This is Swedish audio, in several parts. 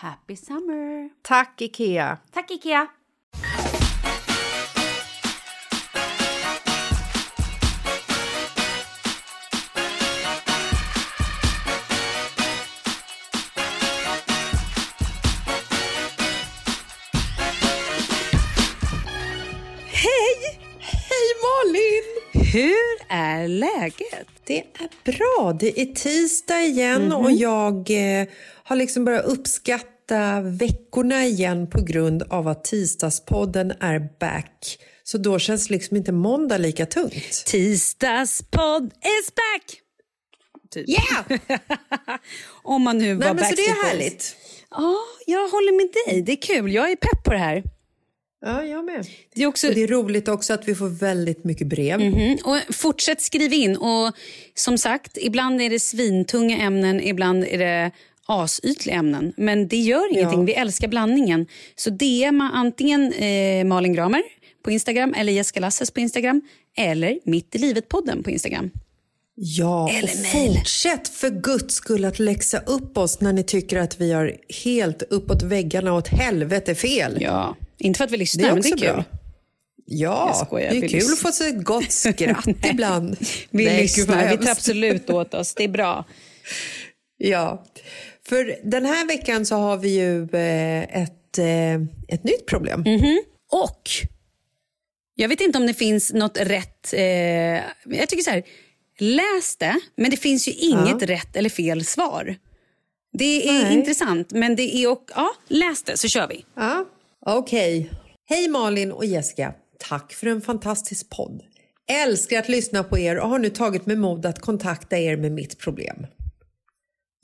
Happy summer! Tack, Ikea! Tack Ikea! Hej! Hej Malin! Hur är läget? Det är bra. Det är tisdag igen och jag eh, har liksom börjat uppskatta veckorna igen på grund av att tisdagspodden är back. Så då känns liksom inte måndag lika tungt. Tisdagspodd is back! Typ. Yeah! Om man nu var Nej, men så det är härligt. Ja, jag håller med dig. Det är kul. Jag är pepp på det här. Ja, jag med. Det är också... Det är roligt också att vi får väldigt mycket brev. Mm, och fortsätt skriva in. Och som sagt, ibland är det svintunga ämnen, ibland är det asytliga ämnen. Men det gör ingenting. Ja. Vi älskar blandningen. Så DMa antingen eh, Malin Gramer på Instagram eller Jessica Lasses på Instagram eller Mitt i livet-podden på Instagram. Ja, Eller och mejl. fortsätt för guds skull att läxa upp oss när ni tycker att vi har helt uppåt väggarna och åt helvete fel. Ja, inte för att vi Det lyssnar, är men det är kul. bra. Ja, skojar, det är kul lyssnar. att få sig ett gott skratt ibland. Vi Nej, lyssnar, vi tar absolut åt oss. Det är bra. Ja, för den här veckan så har vi ju eh, ett, eh, ett nytt problem. Och jag vet inte om det finns något rätt... Eh, jag tycker så här, läs det, men det finns ju inget Ja. rätt eller fel svar. Det är Nej. intressant, men det är... Och, ja, läs det så kör vi. Ja, okej. Hej Malin och Jessica. Tack för en fantastisk podd. Älskar att lyssna på er och har nu tagit med mod att kontakta er med mitt problem.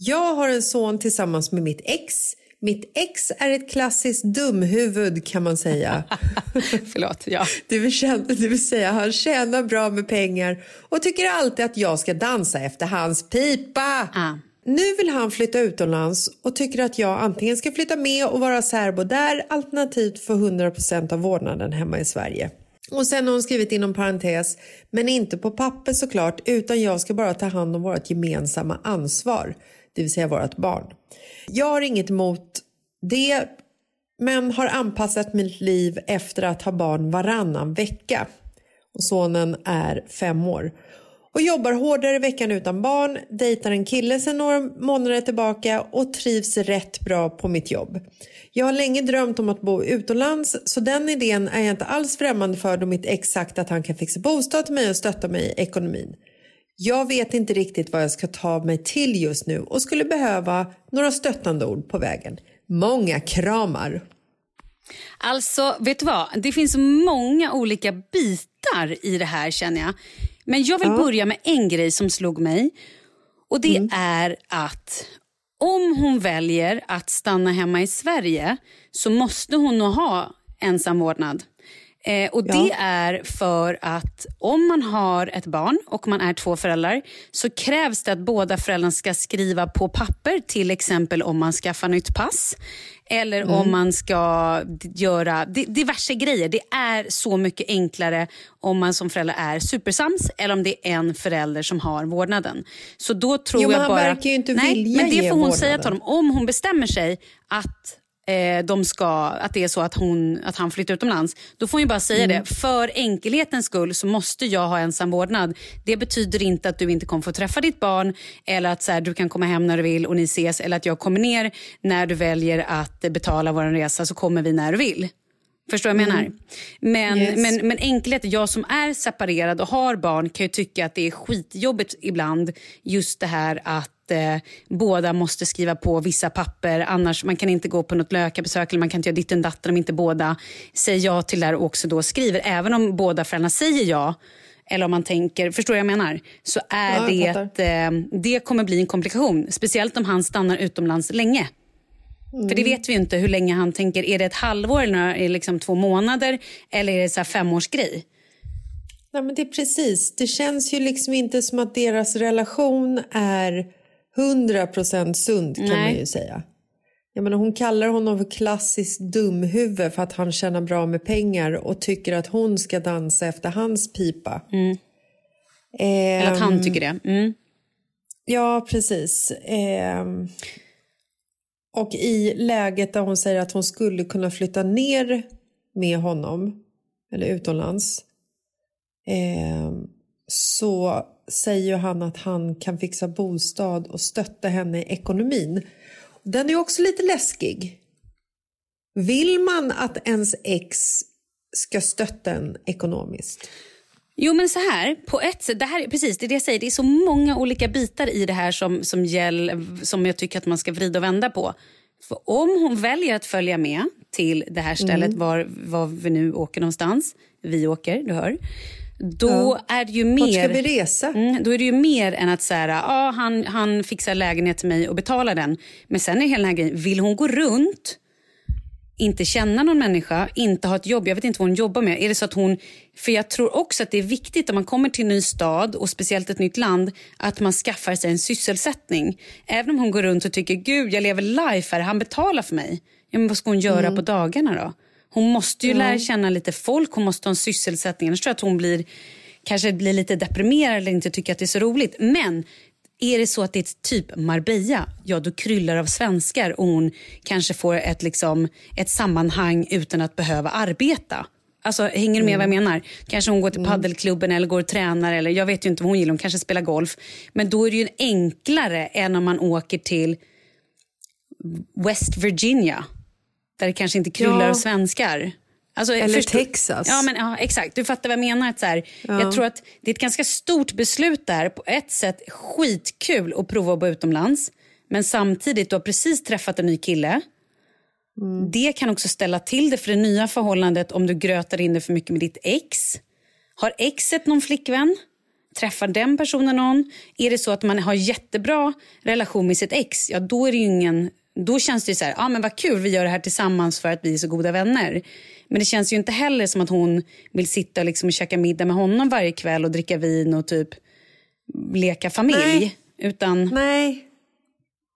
Jag har en son tillsammans med mitt ex. Mitt ex är ett klassiskt dumhuvud kan man säga. Förlåt. Ja. Det vill, säga, det vill säga han tjänar bra med pengar och tycker alltid att jag ska dansa efter hans pipa. Ah. Nu vill han flytta utomlands och tycker att jag antingen ska flytta med och vara särbo där alternativt få 100% av vårdnaden hemma i Sverige. Och sen har hon skrivit inom parentes, men inte på papper såklart, utan jag ska bara ta hand om vårt gemensamma ansvar, det vill säga vårt barn. Jag har inget emot det, men har anpassat mitt liv efter att ha barn varannan vecka. Och sonen är fem år. Och jobbar hårdare veckan utan barn, dejtar en kille sedan några månader tillbaka och trivs rätt bra på mitt jobb. Jag har länge drömt om att bo utomlands så den idén är jag inte alls främmande för då mitt ex sagt att han kan fixa bostad till mig och stötta mig i ekonomin. Jag vet inte riktigt vad jag ska ta mig till just nu och skulle behöva några stöttande ord på vägen. Många kramar! Alltså, vet du vad? Det finns många olika bitar i det här känner jag. Men jag vill börja med en grej som slog mig. Och det är att om hon väljer att stanna hemma i Sverige så måste hon nog ha ensam vårdnad. Eh, och Det är för att om man har ett barn och man är två föräldrar så krävs det att båda föräldrarna ska skriva på papper till exempel om man skaffar nytt pass eller om man ska göra di- diverse grejer. Det är så mycket enklare om man som förälder är supersams eller om det är en förälder som har vårdnaden. Så då tror Jo, jag han bara... verkar ju inte Nej, vilja men det får hon vårdnaden. säga till honom. Om hon bestämmer sig att eh, de ska, att det är så att, hon, att han flyttar utomlands, då får hon bara säga Mm. det. För enkelhetens skull så måste jag ha ensam vårdnad. Det betyder inte att du inte kommer få träffa ditt barn eller att så här, du kan komma hem när du vill och ni ses eller att jag kommer ner när du väljer att betala vår resa så kommer vi när du vill. Förstår vad jag menar? Men, Yes. men, men enkelhet, jag som är separerad och har barn kan ju tycka att det är skitjobbigt ibland just det här att eh, båda måste skriva på vissa papper annars man kan inte gå på något läkarbesök eller man kan inte göra ditten datten om inte båda säger ja till det här och också då skriver. Även om båda föräldrarna säger ja eller om man tänker, förstår vad jag menar? Så är Ja, jag det, eh, det kommer bli en komplikation. Speciellt om han stannar utomlands länge. För det vet vi inte hur länge han tänker. Är det ett halvår eller är det liksom två månader? Eller är det så här femårsgrej? Nej, men det är precis. Det känns ju liksom inte som att deras relation är 100% sund kan Nej. man ju säga. Jag menar, hon kallar honom för klassiskt dumhuvud för att han tjänar bra med pengar och tycker att hon ska dansa efter hans pipa. Eller att han Ehm, tycker det. Mm. Ja, precis. Ehm, och i läget där hon säger att hon skulle kunna flytta ner med honom, eller utomlands, eh, så säger ju han att han kan fixa bostad och stötta henne i ekonomin. Den är också lite läskig. Vill man att ens ex ska stötta en ekonomiskt? Jo men så här, på ett sätt, det här, precis det är det jag säger, det är så många olika bitar i det här som, som, gäll, som jag tycker att man ska vrida och vända på. För om hon väljer att följa med till det här stället var, var vi nu åker någonstans, vi åker, du hör, då är det ju mer... Vart ska vi resa? Mm, då är det ju mer än att säga, ah, han, han fixar lägenhet till mig och betalar den. Men sen är hela den här grejen, vill hon gå runt inte känna någon människa, inte ha ett jobb. Jag vet inte vad hon jobbar med. Är det så att hon, för jag tror också att det är viktigt om man kommer till en ny stad och speciellt ett nytt land att man skaffar sig en sysselsättning. Även om hon går runt och tycker gud jag lever life här, han betalar för mig. Ja, men vad ska hon göra på dagarna då? Hon måste ju lära känna lite folk, hon måste ha en sysselsättning. Annars tror jag att hon blir, kanske blir lite deprimerad eller inte tycker att det är så roligt. Men är det så att det är typ Marbella, ja då kryllar av svenskar och hon kanske får ett, liksom, ett sammanhang utan att behöva arbeta. Alltså, hänger du med vad jag menar? Kanske hon går till paddelklubben eller går och tränar eller jag vet ju inte vad hon gillar, hon kanske spelar golf. Men då är det ju enklare än om man åker till West Virginia där det kanske inte kryllar Ja. av svenskar. Alltså, Eller förstå- Texas. Ja, men, ja, exakt. Du fattar vad jag menar. Att så här, Jag tror att det är ett ganska stort beslut där. På ett sätt skitkul att prova att bo utomlands. Men samtidigt, du har precis träffat en ny kille. Det kan också ställa till det för det nya förhållandet om du grötar in det för mycket med ditt ex. Har exet någon flickvän? Träffar den personen någon? Är det så att man har jättebra relation med sitt ex, ja då är det ju ingen... Då känns det ju så här, ah, men vad kul, vi gör det här tillsammans för att vi är så goda vänner. Men det känns ju inte heller som att hon vill sitta liksom och käka middag med honom varje kväll och dricka vin och typ leka familj. Nej. Utan, Nej.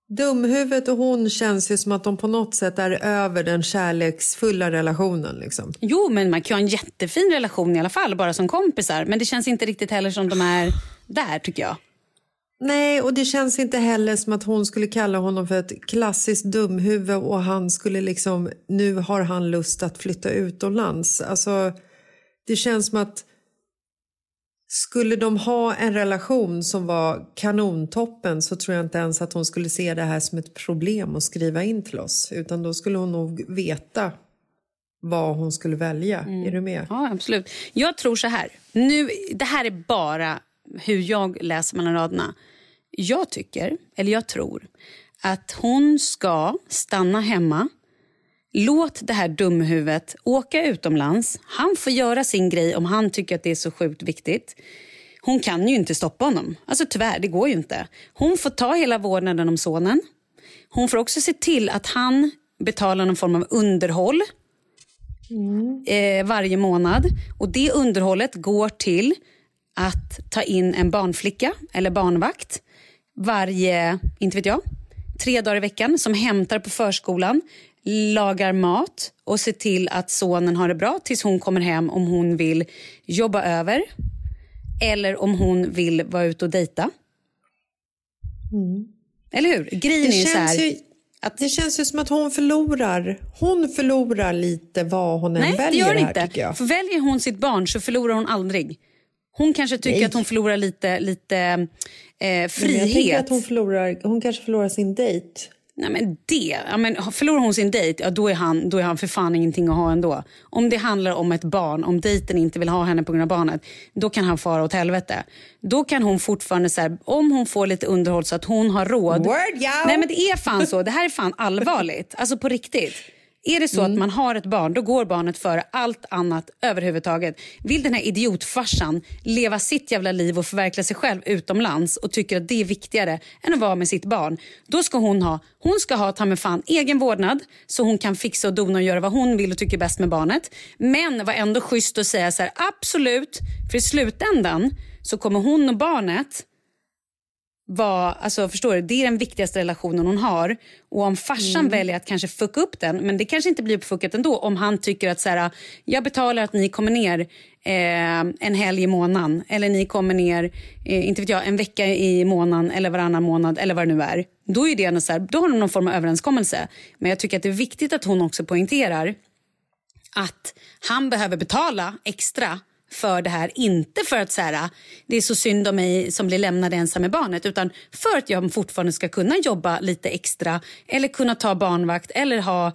Dumhuvudet och hon känns ju som att de på något sätt är över den kärleksfulla relationen. Liksom. jo, men man kan ha en jättefin relation i alla fall, bara som kompisar. Men det känns inte riktigt heller som de är där, tycker jag. Nej, och det känns inte heller som att hon skulle kalla honom för ett klassiskt dumhuvud och han skulle liksom, nu har han lust att flytta utomlands. Alltså, det känns som att skulle de ha en relation som var kanontoppen så tror jag inte ens att hon skulle se det här som ett problem att skriva in till oss. Utan då skulle hon nog veta vad hon skulle välja. Är du med? Ja, absolut. Jag tror så här. Nu, det här är bara hur jag läser mellan raderna. Jag tycker, eller jag tror, att hon ska stanna hemma. Låt det här dumhuvudet åka utomlands. Han får göra sin grej om han tycker att det är så sjukt viktigt. Hon kan ju inte stoppa honom. Alltså tyvärr, det går ju inte. Hon får ta hela vårdnaden om sonen. Hon får också se till att han betalar någon form av underhåll eh, varje månad. Och Det underhållet går till att ta in en barnflicka eller barnvakt varje, inte vet jag, tre dagar i veckan som hämtar på förskolan, lagar mat och ser till att sonen har det bra tills hon kommer hem om hon vill jobba över eller om hon vill vara ute och dejta. Eller hur? Grejen Det är så här... ju, det känns ju som att hon förlorar. Hon förlorar lite vad hon än Nej, det väljer gör det här, inte. tycker jag. För väljer hon sitt barn så förlorar hon aldrig. Hon kanske tycker Nej. att hon förlorar lite, lite eh, frihet. att hon, förlorar, hon kanske förlorar sin dejt. Nej, men det, ja, men förlorar hon sin dejt, ja, då, är han, då är han för fan ingenting att ha ändå. Om det handlar om ett barn, om dejten inte vill ha henne på grund av barnet, då kan han fara åt helvete. Då kan hon fortfarande, så här, om hon får lite underhåll så att hon har råd. Word, yo! Nej men det är fan så, det här är fan allvarligt. Alltså på riktigt. Är det så att man har ett barn, då går barnet före allt annat överhuvudtaget. Vill den här idiotfarsan leva sitt jävla liv och förverkliga sig själv utomlands och tycker att det är viktigare än att vara med sitt barn, då ska hon ha, hon ska ha ta med fan egen vårdnad så hon kan fixa och dona och göra vad hon vill och tycker bäst med barnet. Men var ändå schysst och säga så här, absolut, för i slutändan så kommer hon och barnet var, alltså förstår du, det är den viktigaste relationen hon har. Och om farsan väljer att kanske fucka upp den, men det kanske inte blir uppfuckat ändå om han tycker att så här, jag betalar att ni kommer ner eh, en helg i månaden eller ni kommer ner, eh, inte vet jag, en vecka i månaden eller varannan månad eller vad det nu är. Då är det så här, då har de någon form av överenskommelse. Men jag tycker att det är viktigt att hon också poängterar att han behöver betala extra för det här. Inte för att så här, det är så synd om mig som blir lämnad ensam med barnet utan för att jag fortfarande ska kunna jobba lite extra eller kunna ta barnvakt eller ha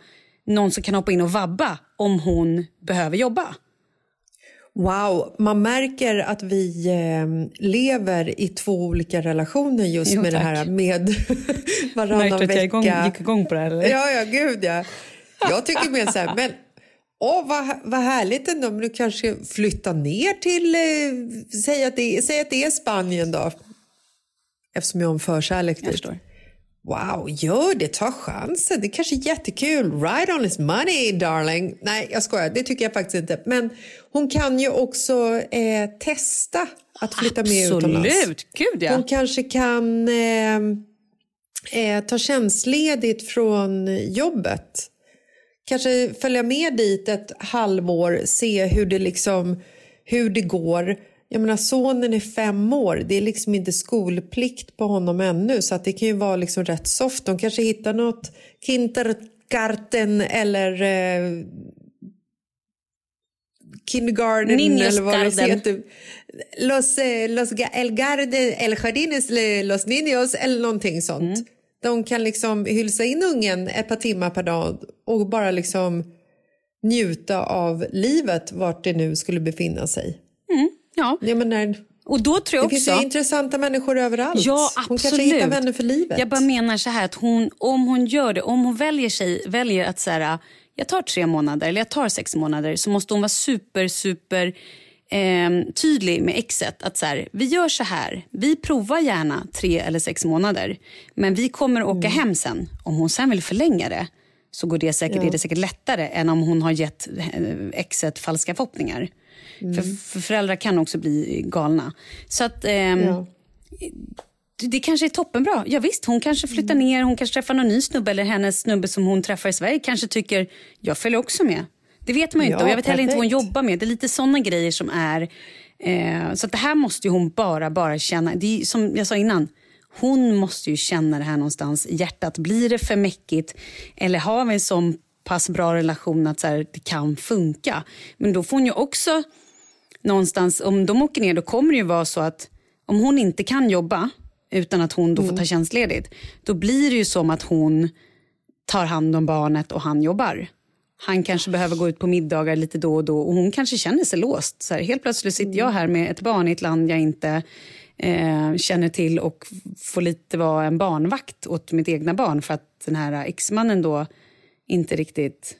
någon som kan hoppa in och vabba om hon behöver jobba. Wow, man märker att vi eh, lever i två olika relationer just Jo, med det tack. här med varannan vecka. igång på det här? Ja, ja, gud ja. Jag tycker mer så här, men åh, vad, vad härligt ändå om du kanske flyttar ner till, eh, säg, att det, säg att det är Spanien då. Eftersom jag har en förkärlek dit. Wow, gör det, ta chansen. Det är kanske är jättekul. Ride on his money, darling. Nej, jag skojar. Det tycker jag faktiskt inte. Men hon kan ju också eh, testa att flytta med utomlands. Absolut, gud ja. Hon kanske kan eh, eh, ta tjänstledigt från jobbet. Kanske följa med dit ett halvår, se hur det, liksom, hur det går. Jag menar, sonen är fem år, det är liksom inte skolplikt på honom ännu så det kan ju vara liksom rätt soft. De kanske hittar något kindergarten eller eh, kindergarten Niños eller vad det garden. heter. Los, eh, los, el garde, el jardines, los niños eller någonting sånt. Mm. De kan liksom hylsa in ungen ett par timmar per dag och bara liksom njuta av livet vart det nu skulle befinna sig. Ja. Jag menar, Och då tror jag det också... finns ju intressanta människor överallt. Ja, Hon kanske absolut. hittar vänner för livet. Jag bara menar så här att hon, om hon gör det, om hon väljer, sig, väljer att så här, jag tar tre månader eller jag tar sex månader så måste hon vara super, super eh, tydlig med exet. Att så här, vi gör så här, vi provar gärna tre eller sex månader men vi kommer åka Mm. hem sen. Om hon sen vill förlänga det så går det säkert, är det säkert lättare än om hon har gett eh, exet falska förhoppningar. Mm. För, för föräldrar kan också bli galna. Så att... ehm, Ja. det, det kanske är toppenbra. Ja, visst, hon kanske flyttar Mm. ner, hon kanske träffar någon ny snubbe eller hennes snubbe som hon träffar i Sverige kanske tycker jag följer också med. Det vet man ju inte Ja, och jag vet heller inte vad hon perfekt. jobbar med. Det är lite såna grejer som är... Eh, så det här måste hon bara, bara känna. Det är, som jag sa innan, hon måste ju känna det här någonstans i hjärtat. Blir det för mäckigt eller har vi en sån pass bra relation att så här, det kan funka? Men då får hon ju också någonstans, om de åker ner då kommer det ju vara så att om hon inte kan jobba utan att hon då får ta tjänstledigt, då blir det ju som att hon tar hand om barnet och han jobbar. Han kanske behöver gå ut på middagar lite då och då och hon kanske känner sig låst. Så här, helt plötsligt sitter jag här med ett barn i ett land jag inte eh, känner till och får lite vara en barnvakt åt mitt egna barn för att den här exmannen då inte riktigt...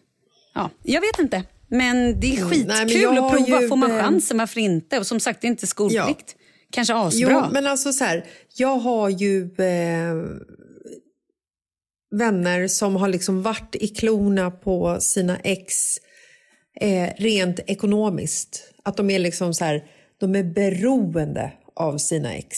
Ja, jag vet inte. Men det är Mm, skitkul jag att prova. ju, Får man chansen, varför inte? Och som sagt, det är inte skolplikt. Kanske Jo, asbra. men alltså så här, jag har ju eh, vänner som har liksom varit i klorna på sina ex eh, rent ekonomiskt. Att de är liksom så här, de är beroende av sina ex.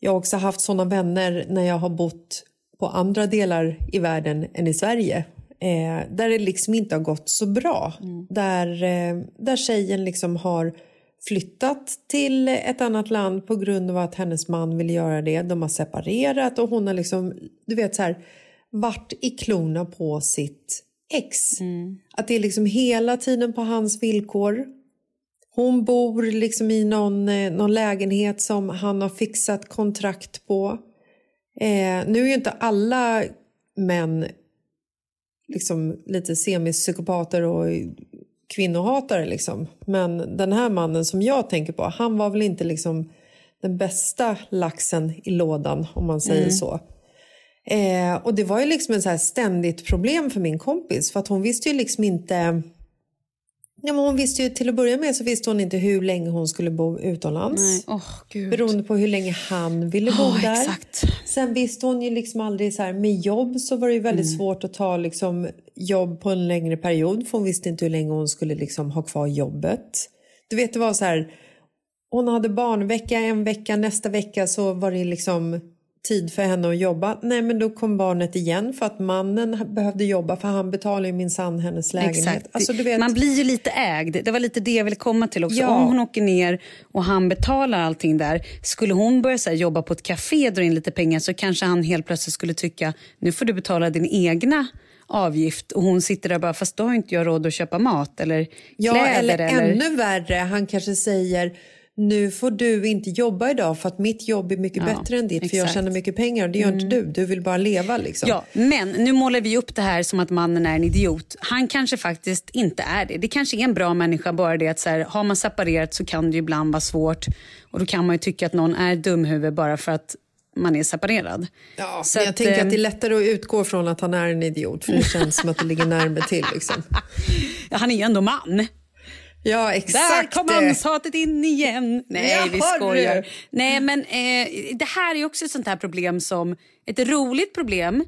Jag har också haft såna vänner när jag har bott på andra delar i världen än i Sverige. Eh, där det liksom inte har gått så bra. Där, eh, där tjejen liksom har flyttat till ett annat land på grund av att hennes man vill göra det. De har separerat och hon har liksom, du vet så här, varit i klorna på sitt ex. Att det är liksom hela tiden på hans villkor. Hon bor liksom i någon, eh, någon lägenhet som han har fixat kontrakt på. Eh, nu är ju inte alla män liksom lite semipsykopater och kvinnohatare liksom. Men den här mannen som jag tänker på, han var väl inte liksom den bästa laxen i lådan om man säger så. Eh, och det var ju liksom här ständigt problem för min kompis för att hon visste ju liksom inte Ja, men hon visste ju till att börja med så visste hon inte hur länge hon skulle bo utomlands. Nej, åh gud. Beroende på hur länge han ville bo Ja, där. exakt. Sen visste hon ju liksom aldrig så här, med jobb så var det ju väldigt Mm. svårt att ta liksom jobb på en längre period för hon visste inte hur länge hon skulle liksom ha kvar jobbet. Du vet det var så här, hon hade barnvecka en vecka, nästa vecka så var det liksom tid för henne att jobba. Nej men då kom barnet igen för att mannen behövde jobba för han betalade ju minsann hennes lägenhet. Alltså, vet, Man blir ju lite ägd. Det var lite det jag ville komma till också. Ja. Om hon åker ner och han betalar allting där. Skulle hon börja så här, jobba på ett café och dra in lite pengar så kanske han helt plötsligt skulle tycka nu får du betala din egna avgift och hon sitter där och bara fast då har inte jag råd att köpa mat eller Ja, kläder. eller, ännu värre, han kanske säger nu får du inte jobba idag för att mitt jobb är mycket Ja, bättre än ditt för jag exakt. tjänar mycket pengar och det gör inte du. Du vill bara leva liksom. Ja, men nu målar vi upp det här som att mannen är en idiot. Han kanske faktiskt inte är det. Det kanske är en bra människa, bara det att så här, har man separerat så kan det ibland vara svårt. Och då kan man ju tycka att någon är dumhuvud bara för att man är separerad. Ja, Så jag att, tänker att det är lättare att utgå från att han är en idiot för det känns som att det ligger närmare till. Liksom. Han är ju ändå man. Ja, Där exakt. kom manshatet in igen. Nej, Ja, vi skojar. Nej, men eh, det här är också ett sånt här problem som ett roligt problem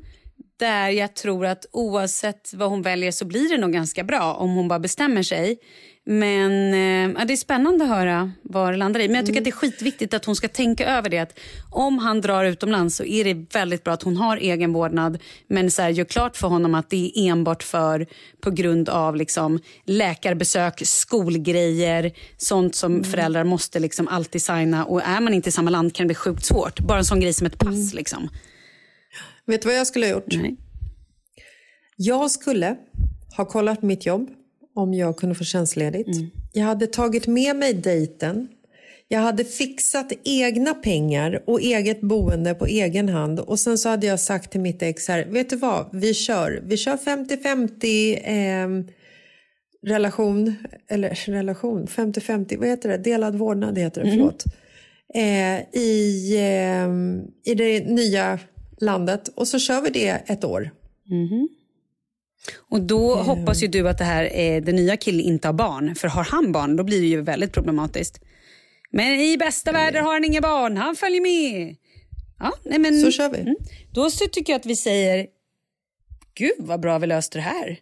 där jag tror att oavsett vad hon väljer så blir det nog ganska bra om hon bara bestämmer sig. Men eh, ja, det är spännande att höra vad det landar i. Men jag tycker att det är skitviktigt att hon ska tänka över det. Att om han drar utomlands så är det väldigt bra att hon har egen vårdnad. Men så här, gör klart för honom att det är enbart för på grund av liksom, läkarbesök, skolgrejer, sånt som föräldrar måste liksom alltid signa. Och är man inte i samma land kan det bli sjukt svårt. Bara en sån grej som ett pass. Liksom. Vet du vad jag skulle ha gjort? Nej. Jag skulle ha kollat mitt jobb om jag kunde få tjänstledigt. Mm. Jag hade tagit med mig dejten. Jag hade fixat egna pengar och eget boende på egen hand. Och sen så hade jag sagt till mitt ex här, vet du vad, vi kör. Vi kör 50-50. Eh, relation, eller relation, 50-50, vad heter det? Delad vårdnad heter det, förlåt. Eh, i, eh, I det nya landet och så kör vi det ett år. Och då hoppas ju du att det här är, den nya killen inte har barn. För har han barn då blir det ju väldigt problematiskt. Men i bästa världen har han inga barn, han följer med. Ja, nej men, Så kör vi. Mm. Då så tycker jag att vi säger, gud vad bra vi löste det här.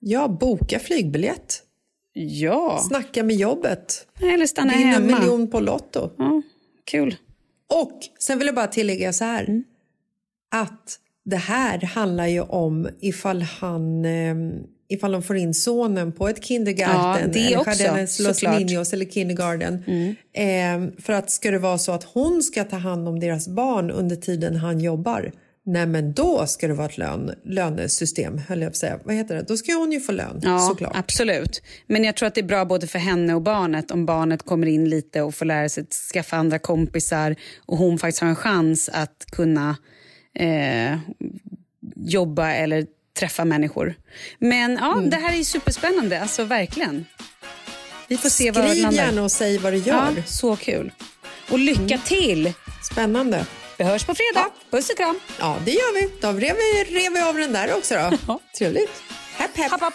Ja, boka flygbiljett. Ja, Snacka med jobbet. eller stanna Vinna en hemma. miljon på Lotto. Ja, kul. Och sen vill jag bara tillägga så här. Mm. Att det här handlar ju om ifall han eh, ifall de får in sonen på ett kindergarten Ja, det eller också, Los. Mm. Niños eller kindergarten. Eh, för att ska det vara så att hon ska ta hand om deras barn under tiden han jobbar Nej men då ska det vara ett lön, lönesystem, höll jag på att säga. Vad heter det? Då ska hon ju få lön, Ja, såklart. absolut. Men jag tror att det är bra både för henne och barnet om barnet kommer in lite och får lära sig att skaffa andra kompisar och hon faktiskt har en chans att kunna eh, jobba eller träffa människor. Men ja, Mm. det här är superspännande, alltså verkligen. Vi får se vad det Skriv gärna och säg vad du gör. Ja, så kul. Och lycka till! Spännande. Vi hörs på fredag. Puss och kram! Ja, det gör vi. Då rev vi, rev vi av den där också då. Ja. Trevligt. Hepp, hepp. Hopp, hopp.